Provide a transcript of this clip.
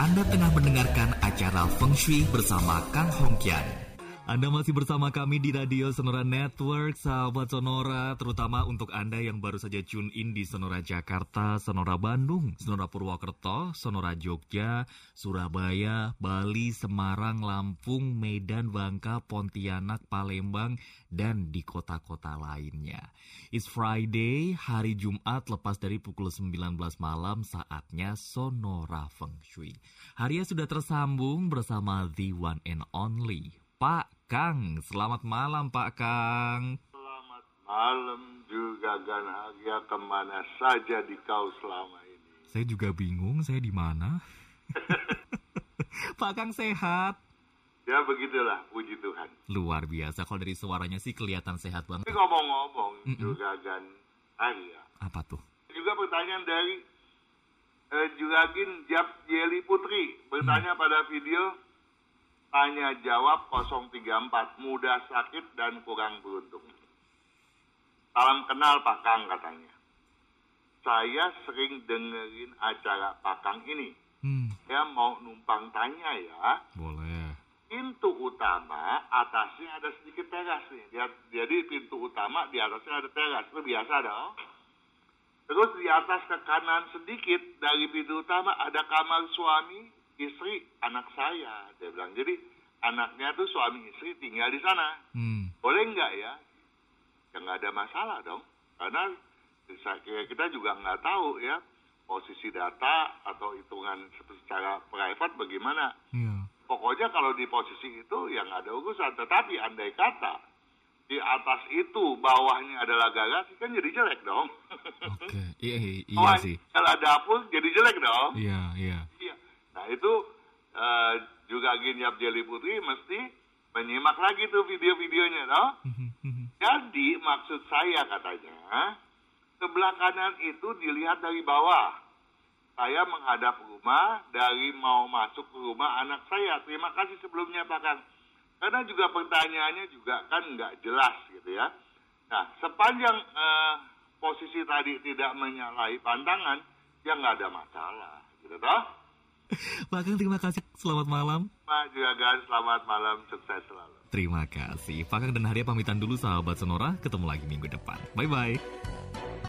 Anda tengah mendengarkan acara Feng Shui bersama Kang Hongkian. Anda masih bersama kami di Radio Sonora Network, sahabat Sonora, terutama untuk Anda yang baru saja tune in di Sonora Jakarta, Sonora Bandung, Sonora Purwokerto, Sonora Jogja, Surabaya, Bali, Semarang, Lampung, Medan, Bangka, Pontianak, Palembang, dan di kota-kota lainnya. It's Friday, hari Jumat lepas dari pukul 19 malam, saatnya Sonora Feng Shui. Harinya sudah tersambung bersama The One and Only, Pak Kang. Selamat malam Pak Kang. Selamat malam juga Ganhagia ke mana saja di kau selama ini. Saya juga bingung saya di mana. Pak Kang sehat. Ya begitulah, puji Tuhan. Luar biasa, kalau dari suaranya sih kelihatan sehat banget. Tapi ngomong-ngomong mm -mm. juga Ganhagia. Apa tuh? Juga pertanyaan dari uh, Juragin Jab Jeli Putri bertanya hmm. pada video Tanya jawab 034, mudah sakit dan kurang beruntung. Salam kenal Pak Kang katanya. Saya sering dengerin acara Pak Kang ini. Hmm. Ya mau numpang tanya ya. Boleh. Pintu utama atasnya ada sedikit teras nih. Jadi pintu utama di atasnya ada teras. Itu biasa dong. Terus di atas ke kanan sedikit dari pintu utama ada kamar suami istri anak saya dia bilang jadi anaknya tuh suami istri tinggal di sana hmm. boleh nggak ya ya nggak ada masalah dong karena kita juga nggak tahu ya posisi data atau hitungan secara private bagaimana yeah. pokoknya kalau di posisi itu yang ada urusan tetapi andai kata di atas itu bawahnya adalah garasi kan jadi jelek dong. Oke, okay. iya, iya, iya sih. Kalau dapur jadi jelek dong. Iya, iya. Itu uh, juga Ginyap Jeli Putri mesti menyimak lagi tuh video-videonya, toh. Jadi maksud saya katanya sebelah kanan itu dilihat dari bawah. Saya menghadap rumah dari mau masuk ke rumah anak saya. Terima kasih sebelumnya Pak Kang. Karena juga pertanyaannya juga kan nggak jelas gitu ya. Nah sepanjang uh, posisi tadi tidak menyalahi pandangan, ya nggak ada masalah, gitu toh. Pak Kang terima kasih. Selamat malam. Pak Juragan, selamat malam. Sukses selalu. Terima kasih. Pak Kang dan Haria pamitan dulu sahabat Sonora. Ketemu lagi minggu depan. Bye-bye.